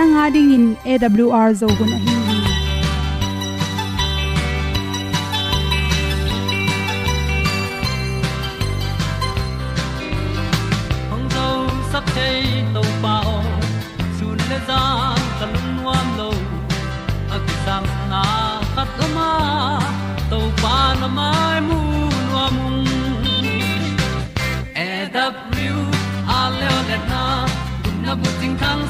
nanga ding in awr zo gun a hi hong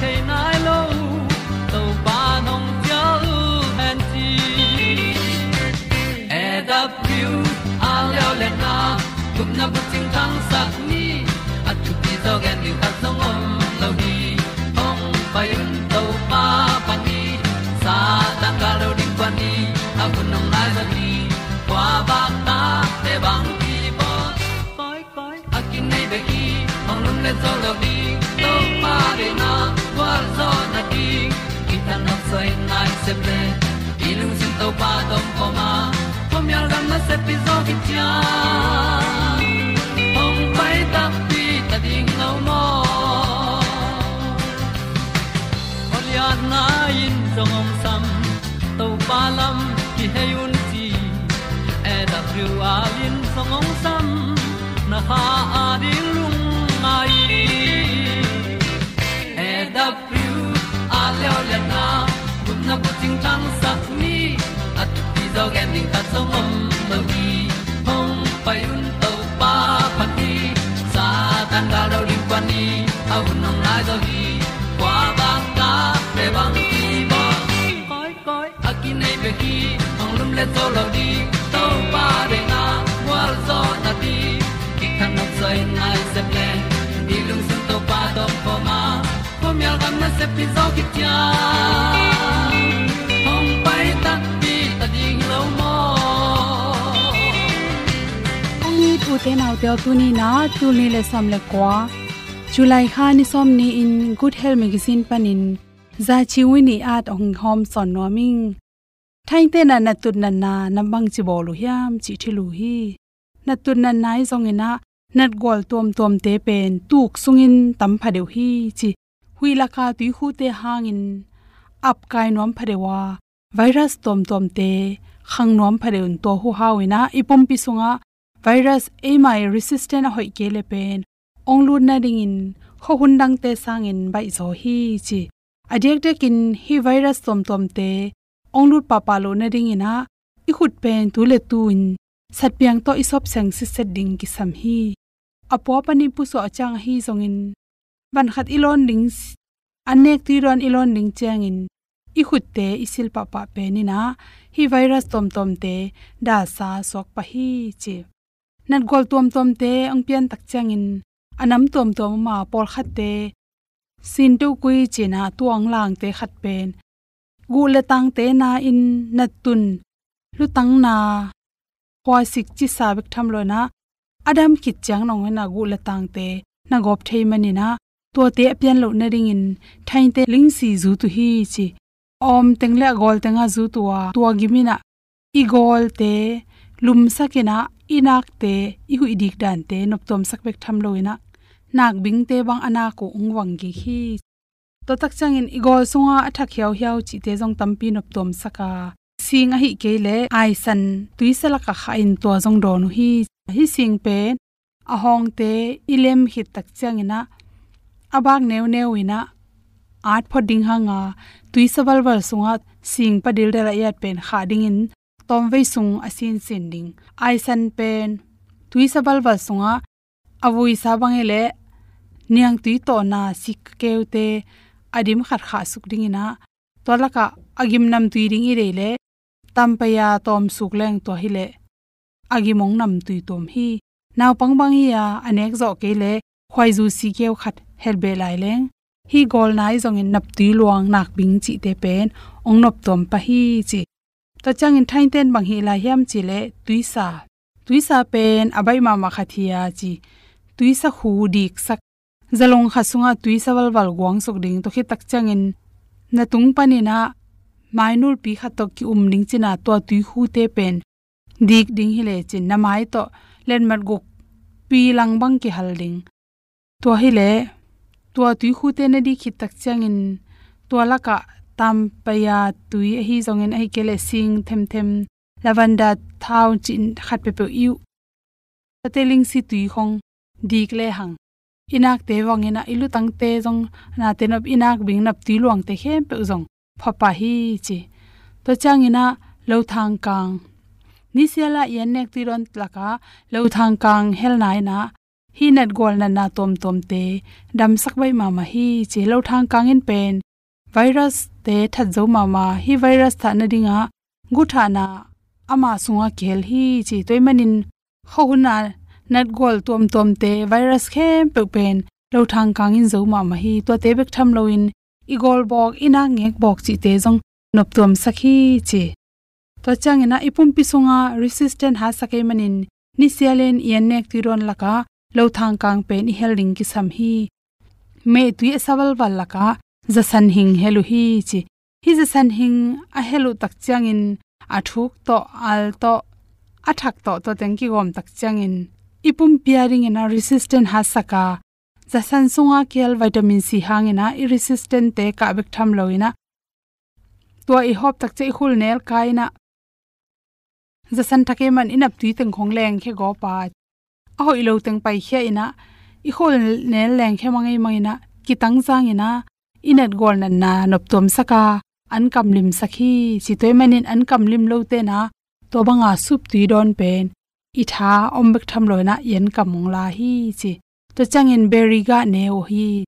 chiu the nai lo to pa nong pia u han ti e da pru a leo le na na bu se ple i lung sin to pa tom poma ma pom yal gam na se pi zo ki tia ting tang sat ni at ti zo gen ding ta song mom mo gi hong pai un to pa pa ti sa tan ga do ri pa ni au nong lai do gi kwa ba ta pe bang ti ba koi koi a ki nei pe ki hong lum le to lo di to pa de na wa zo na ti ki kan nok sai nai se ple ni lung sun to pa do po ma. Po mi al gam na se pi zo ki tia te nau te tu ni na tu ni le sam le kwa july kha ni som ni in good health magazine panin za chi wi ni at ong hom son no ming. Thai te na na tut na na na bang chi bolu hiam chi thilu hi. Na tut na nai zong ina nat gol tom tom te pen tuk sungin tam phadeu hi chi huila ka tu khu te hangin ap kai nom wa, virus tom tom te khang nom phadeun to hu hawina ipum pi sunga virus ami resistant hoi ke le pen onglu na ding in, kho hundang te sangin bai zo hi chi. Adek de kin hi virus tom tom te onglu pa pa lo na ding ina i khut pen tu le tu in. Sat piang to isop sang si set ding ki sam hi. Apo pani pu so achang hi zongin ban khat ilon ding anek ti ron ilon ding changin i khut te isil pa pa pe ni na hi virus tom tom te, da sa sok pa hi chi nat gol tom tom te, ang pian tak changin anam tom tom ma por khat te. Sin tu kui china tuang lang te khat pen. Gu le tang te na in nat tun. Lu tang na. Kwa sik chi sa bek tham lo na. Adam khit chang nong na gu le tang te. Na gop thei mani na. To te pian lo na ring in. Thain te ling si zu tu hi chi. Om tengle gol tenga zu tuwa tuwa gimina i gol te. Lum sakena inak te i hu idik dan te nop tom sak bek tham loina nak bing te bang ana ko ungwang gi hi. To tak changin igol sunga athak hiao hiao chi te jong tampi nop tom saka. Sing a hi ke le, ai san tuisala ka kha in to jong don hi. Hi sing pe a hong te ilem hi tak changina abak new new ina. Art phoding hanga. Tuisawal wal sunga sing padil dela yat pen kha ding in tom ve sung asin sin ding ai san pen tuisawal wal sunga avui sabang ele niang tui to na sik keute adim khat kha suk ding ina tolaka agim nam tui ding i rele tampaya tom suk leng to hile agimong agi nam tui tom hi naw pang bang hi ya anek zo kele khwai zu si keu khat helbe lai leng hi gol nai zong in nap tui luang nak bing chi te pen ong nop tom pa hi chi ta chang in thain ten bang hi la hiam chi le tuisa sa. Sa pen, abai ma ma khathia chi. Tuisa khu dik sak zalong khasunga tuisa wal wal gwang sok ding. To khi tak chang in na tung pani na mainul pi kha to ki um ning china to tui hu te pen. Dik ding hi le chin na mai to len mat guk pi lang bang ki hal ding. To hi le to tui hu te na di khit tak chang in to la ka tam paya tui, hi zongen ai kele sing, them them. Lavanda thau chin khat pe pe yu ateling si tui khong dik le hang. Inak te wangena ilu tang te zong. Na te nop inak bing nap ti luang te hem pe zong. Phapa hi chi. To changina lo thang kang. Ni sela yen nek ti ron tlaka lo thang kang hel nai na. Hi net gol na na tom tom te. Dam sak bai ma ma hi chi. Lo thang kang in pen. Virus te that zo ma ma. Hi virus tha na dinga gu tha na ama sunga khel hi chi toy manin. Khona nat gol tom tom te virus khem pe pen. Lo thang kang in zo ma ma hi to te bek tham lo in. Igol bok, ina ngek bok chi te jong nop tom sakhi chi. To chang ina ipum pi sunga resistant ha sakai e manin. Ni sialen yen nek ti ron laka. Lo thang kang pen i helding ki sam hi. Me tui e sawal wal laka za san hing helu hi chi hi za san hing a helu tak chang in a thuk to, al to, a thak to to teng ki gom tak chang in ipum pearing in a resistant ha saka za san sunga kel vitamin c hangena i resistant te ka bek tham loina to i hop tak che khul nel kaina. Za san thake man inap tui teng khong leng khe go pa a hoi lo teng pai khe ina. I khol nel leng khe mangai mangina. Ki tang jang ina inat gol na na nop tom saka. An kam lim sakhi. Chi toy manin an kam lim lo te na. To banga sup ti don pen. I tha om bek tham loina yen kamong la hi chi. To changin beriga ne o hi.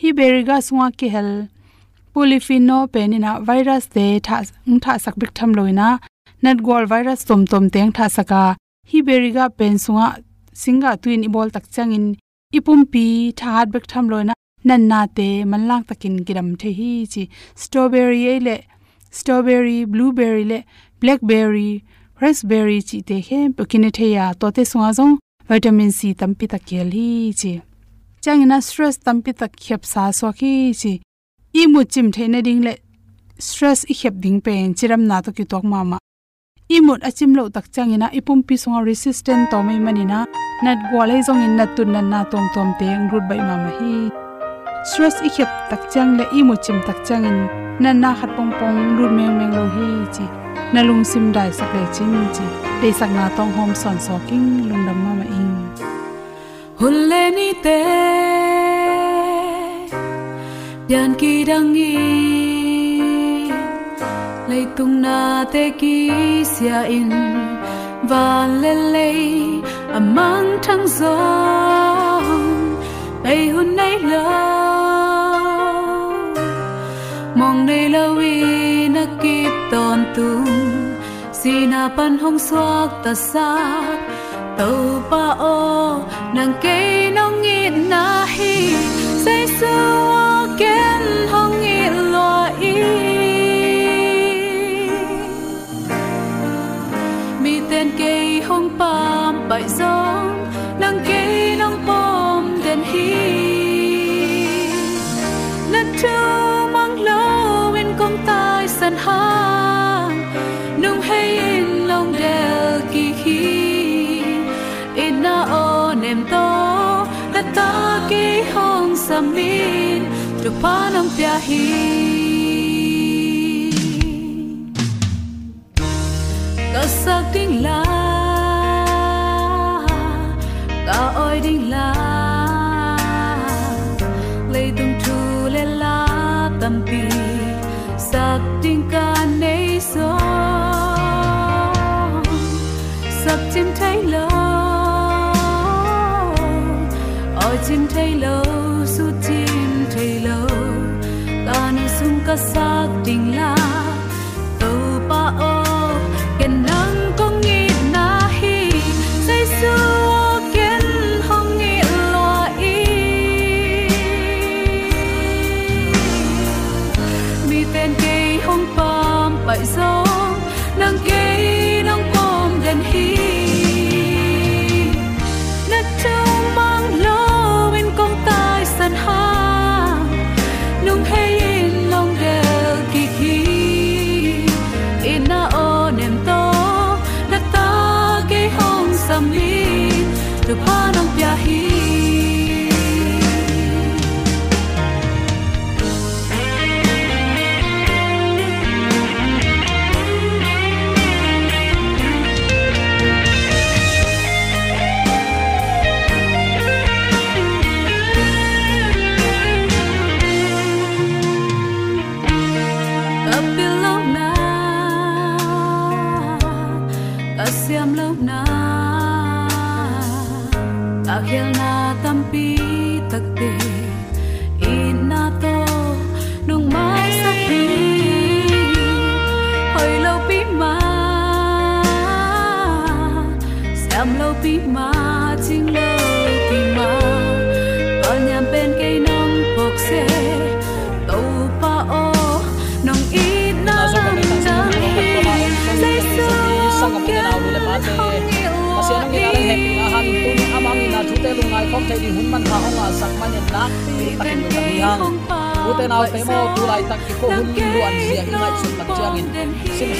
Hi beriga sunga ke hel. Polypheno penina virus te tha tha sak bik tham loina nat gol virus tom tom teng tha saka. Hi beriga pen sunga, singa tuin ibol tak changin ipumpi tha hat bek tham loina nan na te man lak takin giram the hi chi strawberry le strawberry blueberry le blackberry raspberry chi te he pokine the ya to te sunga jong vitamin c tampi ta kel hi chi changina stress tampi tak khep sa so khi chi i mu chim theina ding le stress i khep ding pen chiram na to ki tok ma ma imut achim lo tak changina ipum pi songa resistant to mai manina nat gwalai zong in natun nan na tom tom te ngrut bai ma ma hi stress i khep tak chang le imu chim tak chang in na na khat pong pong run meng meng lo hi chi. Na lung sim dai sak le chin chi. Te sak na tong hom son so king lung dam ma ma in hun le ni te yan ki dang i lei tung na te ki sia in. Van lê lê à amang thăng gió bay hun nay lỡ mong nay lâu y na kịp tòn tung si na pan hong xoak ta sa tàu pa o nang cây nong ngit na hi. Say su ken hong ngit lo y. Mi tên cây hong pam bại gió nang cây Panam Piahi. Ni sum tu pa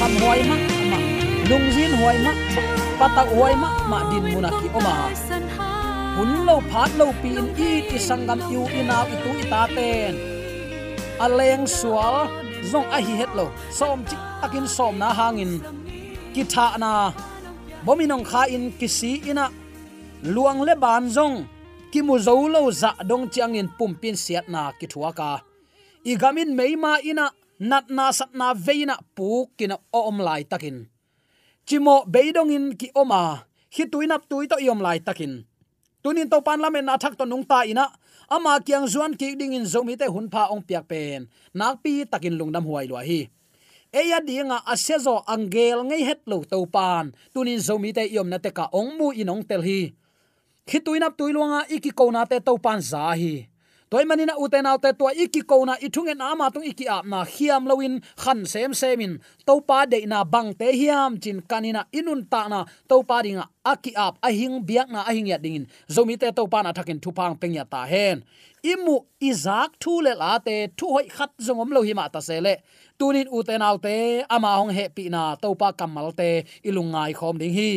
kham hoi ma ma. Lung jin hoi ma patak hoi ma ma din munaki oma. Hun lo phat lo pi in i ti sangam yu ina itu ita ten. Aleng sual, zong a hi het lo. Som chi takin som na hangin. Ki tha na. Bominong kha in kisi ina luang le ban zong. Ki mu zo lo za dong chiang in pum pin siat na ki thuaka igamin meima ina nat na sat na veina pu kina om lai takin. Chimo beidong in ki oma, hi tuinap tui to yom lai takin. Tunin to pan lamen na thak to nung ta ina, ama kyang zuan ki ding in zomi te hun pha ong piak pen. Nak pi takin lungdam huai lo hi. Eya dinga asezo angel ngei het lo to pan. Tunin zomi te yom na te ka ong mu inong tel hi. Khi tuinap tuilunga iki kona te to pan za hi toy manina uten autte to iki ko na ithungen ama tung iki ap na hiam lowin khan sem semin. To pa de na bang te hiam, chin kanina inun ta na to pa ringa aki ap ahing, biak na ahing ya dingin. Zomi te to pa na thakin thupang pengya ta hen. Imu izak thu le la te, thu hoi khat zongom lo hi ma ta se le. Tunin uten autte ama hong he pi na to pa kamal te ilungai khom ding hi.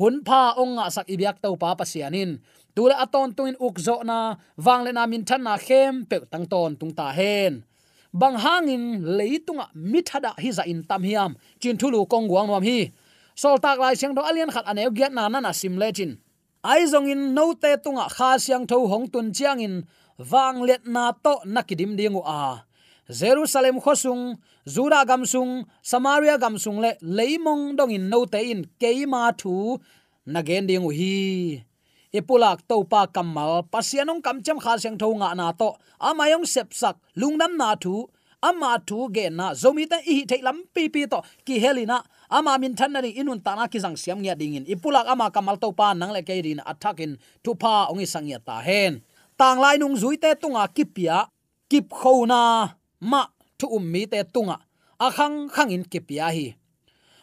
Hun pha ong nga sak ibyak to pa pasianin tula aton tuin ukzo na wangle na min than na khem pe tang ton tung ta hen. Bang hangin leitunga mithada hi za in tam hiam, chin thulu kong guang nom hi. Sol tak lai siang do alian khat aneu giat na na na sim le chin. Ai zong in no te tunga kha siang tho hong tun chiang in wang let na to nakidim dingu a. Jerusalem khosung zura gamsung samaria gamsung le leimong dong in no te in keima thu nagen dingu hi ipulak to pa kamal pasianong kamcham kha siang tho nga na to. Amayong sepsak lungnam na thu. Ama thu ge na, zomi ta i thei lam pi pi to. Ki helina ama min than na inun ta na ki jang siam nya dingin ipulak ama kamal to pa nang le ke rin attackin thu pa ongi sangya ta hen. Tang lai nung zui te tunga kipia kip khona ma thu ummi te tunga. Akhang khang in kipia hi.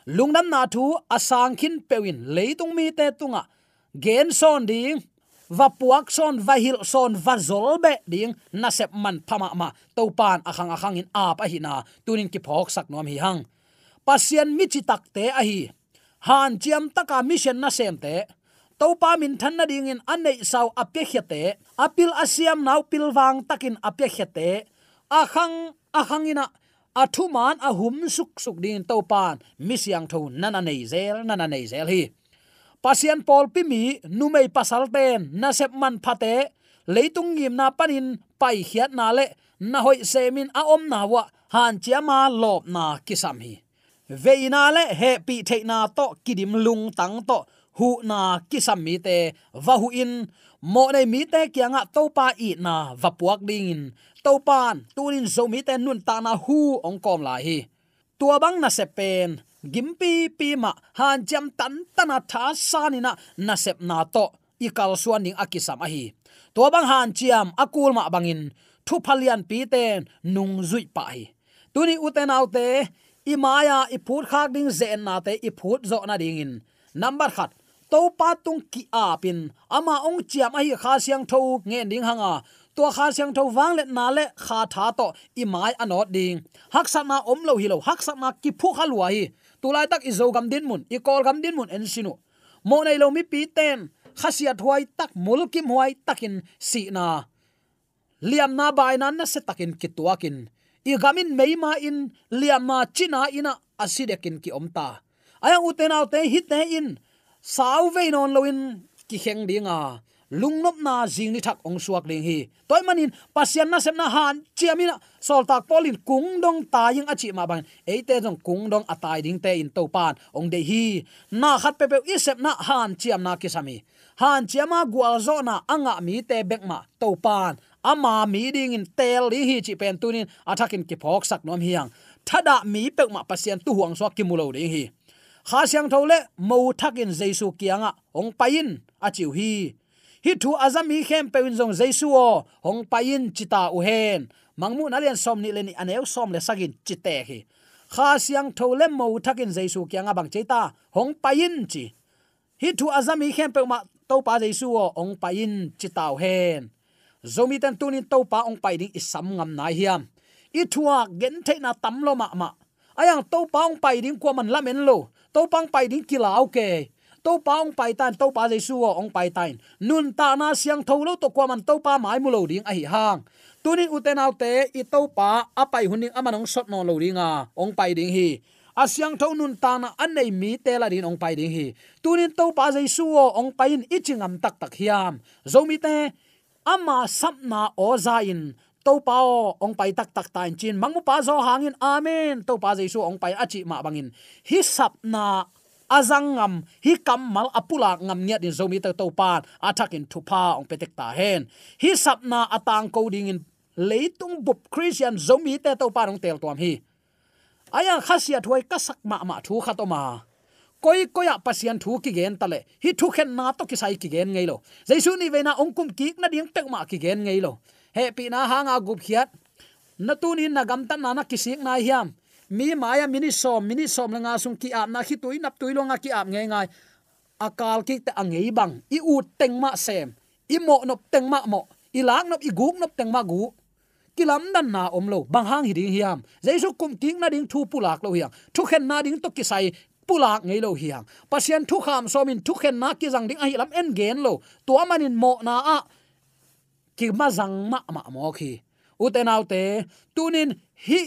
Lungnam na thu asang khin pewin leitung mi te tunga gen son ding, va puak son, va hil son, va zol be ding, na sep man phama ma to pan akhang akhang in a pa hi na, tunin ki phok sak nom hi hang. Pasien mi chi tak te a hi. Han chiam taka mission na sem te. To pa min than na ding in anei sau apye khete apil asiam nau pil wang takin apye khete akhang akhang ina athuman ahum suk suk ding to pan. Mi siang tho nana nei zel nana nei zel hi pasian pol pi mi numei pasal ten na sep man phate, leitung ngim na panin pai hiat na le, na hoi semin a om na wa, han chiama lop na kisam hi. Veina le, he pi the na to kidim lung tang to, hu na kisam mi te, va hu in, mo nei mi te kyanga to pa i na va puak ding in to pan tunin zo mi te nun ta na hu ong kom la hi. Tua bang na se pen gimpi pi ma han jam tan tana tha sanina na sep na to ikal suan ning akisam ahi to bang han chiam akul ma bangin thu phalian pi ten nung zui pa hi tuni uten autte imaya iput khak ding zen na te iput zo na ding in number khat to pa tung ki apin ama ong chiam ai kha siang tho nge ding hanga to kha siang tho wang le na le kha tha to imai anot ding. Hak sa na om lo hi lo. Hak sa na ki phu khalwa hi. Tulai tak izo gam din mun. I kol gam din mun en sinu. Mo nei lo mi pi ten. Khasia thwai tak mul kim huai takin si na. Liam na bai nan na se takin kituakin i gamin meima in. Liam ma china ina asidekin ki omta aya uten autte hit te in sau ve non loin ki kheng dinga lungnop na jing ni thak ong suak ding hi. Toy manin pasian na semna han chiamina sol tak polin kung dong ta ying achi ma ban. Eite jong kung dong atai ding te in to pan. Ong de hi. Na khat pe pe isep na han chiam na kisami han chiama gwal zo na anga mi te bek ma to pan. Ama mi ding in tel li hi chi pen tunin athakin ki phok sak nom hiang thada mi pek ma pasian tu huang suak ki mulo ding hi kha siang thole mo thakin ông kianga ah, ong pain achiu hi. Hi thu azam hi khem pe zong jaisu o, hong pain chita u hen. Mangmu na lian som ni le ni aneu som le sagin chite hi. Kha siang tho le mo thakin jaisu kyanga bang ông hong pain chi. Hi thu azam hi khem pe ma to pa jaisu o ong pain chita u hen. Zomi ten tunin to pa ong pai ding isam ngam nai hiam. I thua gen the na tam lo ma ah ma. Ayang to pa ong pai ding kwa man lamen lo to pang pai ding kila ok to pang pai tan to pa jesu ong pai tan nun ta na siang tho lo to kwa man to pa mai mu lo ding a hi hang. Tunin uten autte i to pa apai huning amanong sot no lo ringa ong pai ding hi asyang tho nun ta na anei mi te la din, ong pai ding hi. Tunin to pa jesu ong pai in ichingam tak tak hiam. Zomi te, ama sapna ozain to pa ong pai tak tak tain chin. Mangmu pa zo hangin amen. To pa jesu, ong pai achi ma bangin hi sapna azangam hi kamal apula ngam nya din zomi to pan atakin thupa, ong petek ta hen. Hi sapna atang ko ding in leitung bup christian zomi te to pan ong tel tuam hi. Aya khasia thoi kasak ma ma thu khatoma koi koya pasian thu ki gen tale hi thu khen na to ki sai ki gen ngei lo. Jaisu ni veina ongkum ki na ding pek ma ki gen ngei lo he pi na hanga gup khiat na tunin na gam tan na na kisik na hiam. Mi maya mini som mini som la nga sung ki ap na khi tuin nap tuilo nga ki ap nge ngai. Akal ki ta angei bang. I u teng ma sem. I mo nop teng ma mo. I lak nop, i guk nop teng ma gu. Kilam dan na om lo. Bang hang hi ding hiam. Jaisu kum king na ding thu pulak lo hiang thu khen na ding to ki sai pulak ngei lo hiang pasien thu kham so min thu khen na ki jang ding a hi lam en gen lo. To manin mo na a ki ma jang ma ma mo khi. Uten autte tunin hi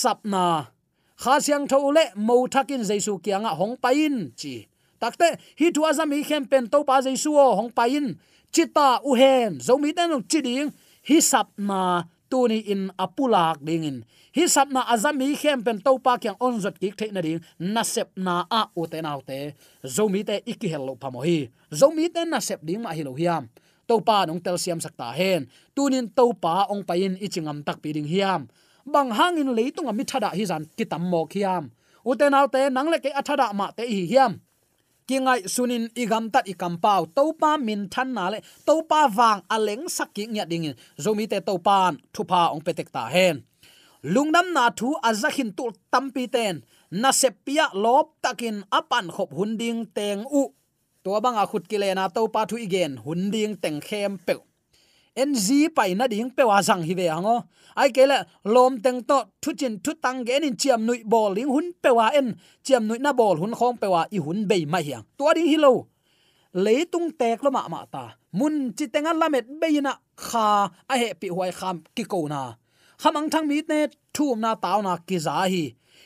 sapna kha siang tho le mo thakin jaisu kianga hong pain chi. Takte hi tu azam hi khem pen to pa jaisu hong pain chita u hen. Zomi den chi ding, hi sapna tuni in apulak dingin hi sapna azami khem pen to pa kyang on zot ki the na ding, na sep na a u te nau te. Zomi te ikhi hello pamo hi. Zomi te na sep ding ma hi lo hiam topa nong tel siam sakta hen. Tunin topa ong pain ichingam tak piding hiam. Bang hangin leitung ami thada hi zan kitam mo khiam uten alte nangle ke athada ma te hi hiam. Kingai sunin igam tat ikam pau. Topa min than na le. Topa wang aleng sakki nya ding zomi te topan thupa ong petek ta hen. Lungnam na thu azakhin tul tampi ten. Na sepia lop takin apan khop hunding teng u to banga khut kile na topa thu igen hunding teng khem pe en zi pai na ding pe wa sang hi ve hango. Ai kele lom teng to thu chin thu tang ge nin chiam nui bol ding hun pe wa en. Chiam nui na bol hun khong pe wa i hun be ma hiang. To ding hi lo. Tung tek lo ma ma ta. Mun chi tenga lamet be na kha a he pi huai kham ki ko na. Khamang thang mi ne thum na taw na ki za hi.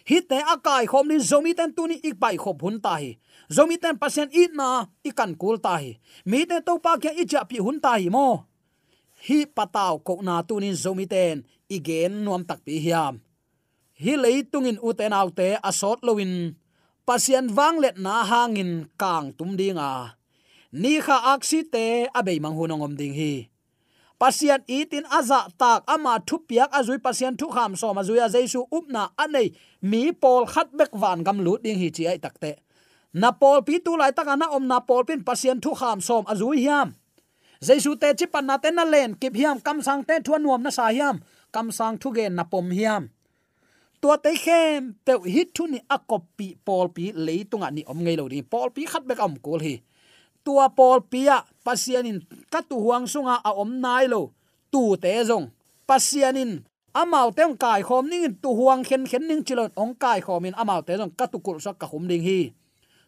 Hi te akai khom ni zomi ten tu ni ik bai khop hun ta hi zomi ten pasien it na ikan kul ta hi mi te to pa kya i cha pi hun ta hi mo hi pataw ko na tunin zomi ten igen nuam tak pi hiam. Hi leitungin uten autte asot lowin pasien wang let na hangin kang tum dinga ni kha aksi te abei mang hunong om ding hi. Pasien itin aza dạ tak ama thupiak azui pasien thu kham so ma zuya jaisu upna anei mi pol khat bek van gam lut ding hi chi ai takte na pol pi tu lai taka na om na pol pin pasien thu kham som azui hiam. Jesu te chi pan na te na len, kip hiam, kam sang te thuan nuam na sa hiam, kam sang thu gen na pom hiam. Tua te khem, te hi thu ni a copy pol pi leitunga ni om ngei lo ri pol pi khat bek am kol hi. Tua pol pia ka tu huang sunga a om nai lo, tu te zong. Pasianin amau teng kai khom ning tu huang khen khen ning chilon ong kai khomin amau te zong katu kul sak ka hum ding hi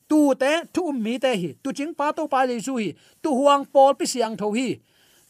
tu te thu mi te hi. Tu ching pa to pa jesu hi. Tu huang pol pi siang tho hi.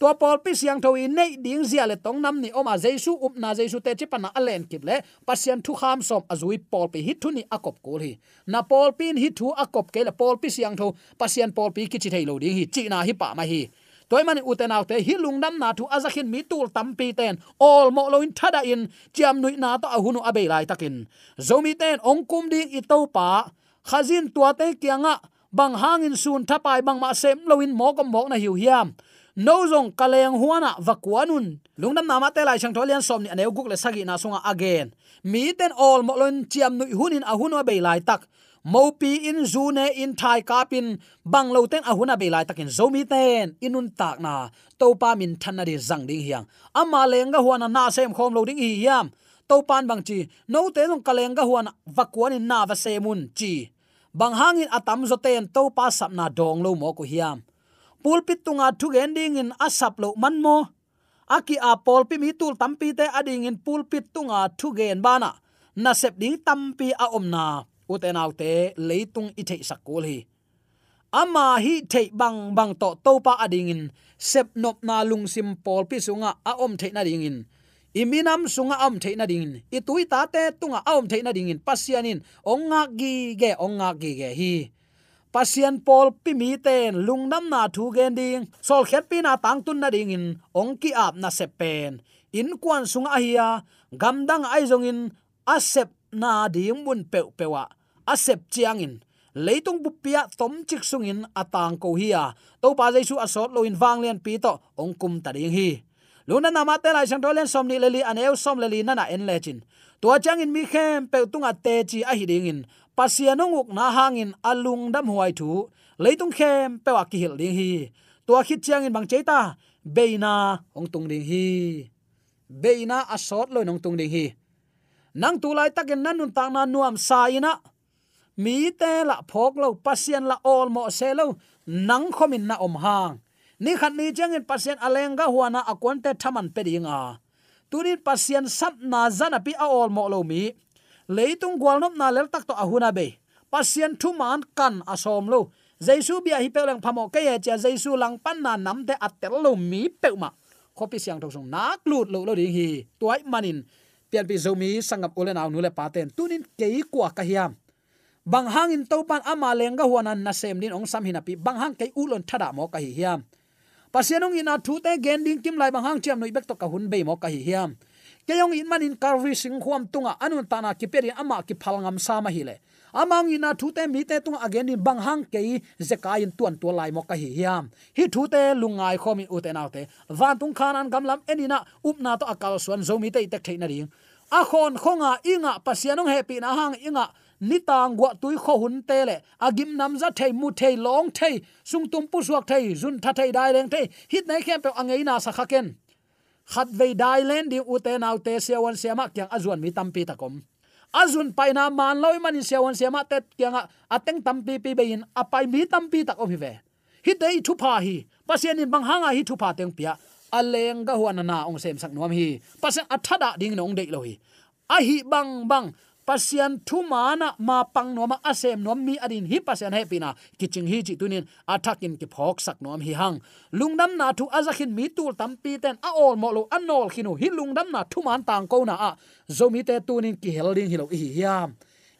To pol pi siang tho i nei ding zia le tong nam ni oma jesu, up na jesu te chi pana alen kip le. Pasian thu kham som azui pol pi hit thu ni akop kol hi. Na pol pin hit thu akop ke la pol pi siang tho pasian pol pi ki chi thei lo ding hi. Chi na hi pa ma hi. Toy man uten autte hi lungdam na thu azakhin mi tul tampi ten. All mo lo in thada in, chiam nui na to ahunu abe lai takin. Zomi ten, ong kum ding i to pa khazin tua te kianga, bang hangin sun thapai bang ma sem loin mo kom mo na hiu hiam. No zong kaleng huana vakuanun. Lungnam nama te lai chang tholian som ni aneu guk le sagi na sunga again. Mi ten all mo lon chiam nu hunin ahunwa be lai tak. Mopi in zune in thai kapin bang lo ten ahuna be lai takin zomi ten. Inun tak na to pa min na đi zang ding hiang. Ama lenga huana na sem khom lo ding hi yam to pan bang chi, no te long ga huana vakuanin na va semun chi bang hangin atam zo ten to pa sap na dong lo mo ko hiam. Pulpit tunga thu ending in asap lo man mo. Aki a polpi mi tul tampi te ading in pulpit tunga thu gen bana na. Sep ding tampi a omna uten autte leitung i thei sakul hi. Ama hi thei bang bang to to pa ading in sep nop na lung sim polpi sunga a om thei na ding in iminam sunga am theina ding i ta te tunga am theina ding in pasianin, onga gi ge, onga gi ge hi. Pasian pol pi mi ten lungnam na thu gen ding. Sol khet pi na tang tun na ding in ap na se pen. In kwan sunga hiya gamdang ai zong in asep na ding mun pe pewa. Asep chiang in leitung bupia tom chik sungin atang ko hiya to pa jaisu asot lo in wang len pi to ongkum ta ding hi luna nama te lai sang dolen som ni leli aneu som leli nana en lechin tua chang in mi khem pe tunga te chi a hiding in. Pasiano nguk na hangin alung dam huai thu. Leitung khem pe wa ki hil ding hi. Tua khit chiang in bang cheita beina ong tung ding hi. Beina a sot loi nong tung ding hi. Nang tu lai takin nan nun tang na nuam sa ina mi te la phok lo pasien la ol mo se lo, nang khomin na om hang ni khat ni changin pasien alenga huana akon thaman pedinga tunin pasien sap na zana pi a ol mo lo mi. Leitung gwalnop na lel tak to ahuna be. Pasien thu man kan asom lo. Jaisu bia hi pelang phamo ke ya cha jaisu lang pan na nam te atel lo mi peuma khopi siang thong song nak lut lo lo ding hi. Tuai manin. Pian pi zomi sangam ulen aw nule paten tunin kei kwa ka hiam. Bang hangin topan ama lenga huanan na sem din ong sam hinapi bang hang kei ulon thada mo ka hi hiam pasianong ina thu te gending kim lai bang hang chiam noi bek to ka hun be mo ka hi hiam. Keyong in manin karvi sing khuam tunga anun tana ki peri ama ki phalngam sama hi le. Amang ina thu te mi te tung again in bang hang ke zekai in tuan tu lai mo ka hi hiam. Hi thu te lungai khomi u te naute van tung khan an gamlam enina upna to akal suan zomi te tek theina ring. A khon khonga inga pasianong happy na hang inga nitang gwa tui kho hun te le. Agim nam za thei, mu thei, long thei, sung tum pu suak thei, zun tha thei, dai leng thei. Hit nei khem pe angei na sa khaken khat vei dai len di u te nau te, sia wan sia ma kyang azuan mi tam pi takom azun pai na man loi man siawan siama tet kyanga ateng tam pi bein apai mi tampi tak om hi ve. Hi dei thu pa hi. Pasien in bang hanga hi thu pa teng pia. Aleng ga huan na ong sem sak nuam hi. Pasien athada ding nong dei lo hi. A hi bang bang pasian thu mana ma pang no ma asem nom mi adin hi pasian he pina. Kiching hi chi tunin athakin ki phok sak nom hi hang. Lungnam na thu azakhin mi tul tam pi ten a ol mo lo anol khinu hi lungnam na thu man tang ko na a. Zomi te tunin ki helding hi lo hi hiam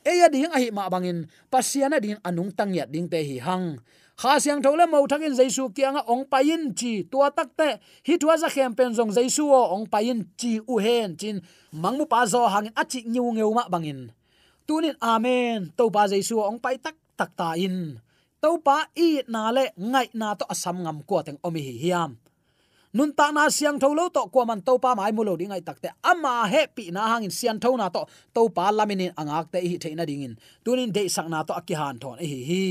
eya ding a hi ma bangin, pasian adin anung tang ya ding te hi hang kha siang thole mo thakin jaisu kianga ong payin chi tua takte hi thua za khem pen jong jaisu o ong payin chi u hen chin. Mangmu pa zo hangin achi nyu ngeu ma bangin. Tunin amen. To pa jaisu ong pai tak tak ta in. To pa i na le ngai na to asam ngam ko teng omi hi hiam. Nun ta na siang tholo to ko man to pa mai mulo dingai takte ama happy na hangin sian tho na to to pa laminin angak te hi theina dingin tunin de sak na to akihan thon e hi hi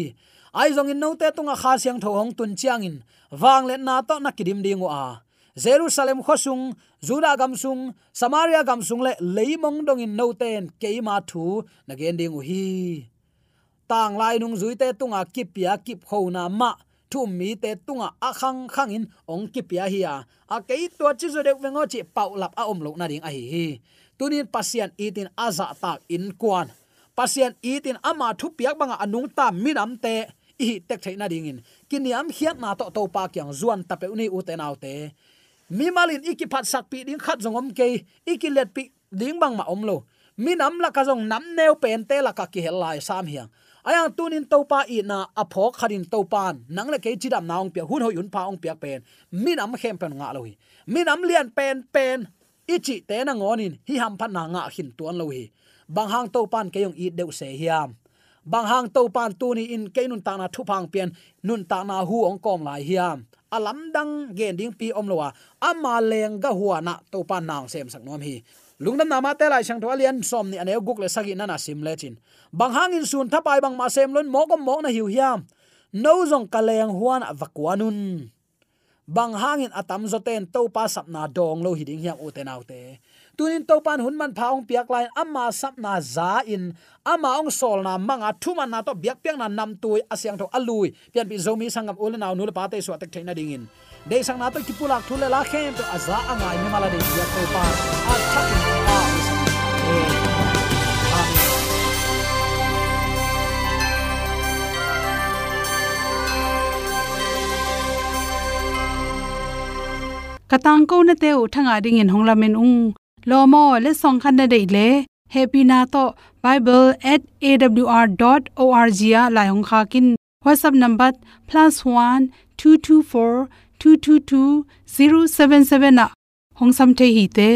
ai zong in note tunga kha siang tho hong tun chiang in. Wang le na to na kidim ding a jerusalem khosung juda gam sung, samaria gam sung le leimong dong in noten keima thu. Na gen ding hi. Tang lai nung zui te tunga kipia kip kho na ma. Thu mi te tunga a khang khang in ong kipia hi a a kei to chi zo de wengo chi pau lap a om lo na ding a hi hi. Tunin pasian itin aza tak in kwan pasian itin ama thu piak banga anung ta minam te i tek theina ding in. Kiniam hiat na to to pa kyang zuan tape uni u te nau te. Mi malin iki phat sak pi ding khat zongom ke iki let pi ding bang ma om lo. Mi nam la ka zong nam neu pen te la ka ki hel lai sam hiang. Ayang tunin to pa i na apho kharin to pan nang le ke chidam naung pia hun ho yun pa ong pia pen. Mi nam khem pen nga lo hi. Mi nam lian pen pen. Ichi te na ngonin hi ham phan na nga hin tuan lo hi. Bang hang to pan ke yong i deu se hiam bang hang to pan tu ni in ke nun ta na thu phang pian nun ta na hu ong kom lai hiam alam dang gen ding pi om lowa ama leng ga huwa na to pan nang sem sak nom hi. Lungdam nama te lai sang thwa lian som ni ane guk le sagi na na sim le chin. Bang hang in sun thapai bang ma sem lon mo kom mo na hiu hiam no zong kaleng huan avakwanun bang hangin atam zoten to pa sap na dong lo hiding hiam u te tunin to pan hun man phaung piak lain amma sap na za in. Ama ong sol na manga thuma na to biak piak na nam tui asyang to alui. Pian bi zomi sangam ul na nul pa te so tek thaina dingin dei sang na to kipulak thule la khem to aza anga ni mala de biak to pa. A thakin a katang ko na te thanga ding in honglamen ung lomo le song khan na dei le. Happy na to. Bible@awr.org ya la yong kha kin. Whatsapp number +1 224 222 077 na. Hong sam the hi te.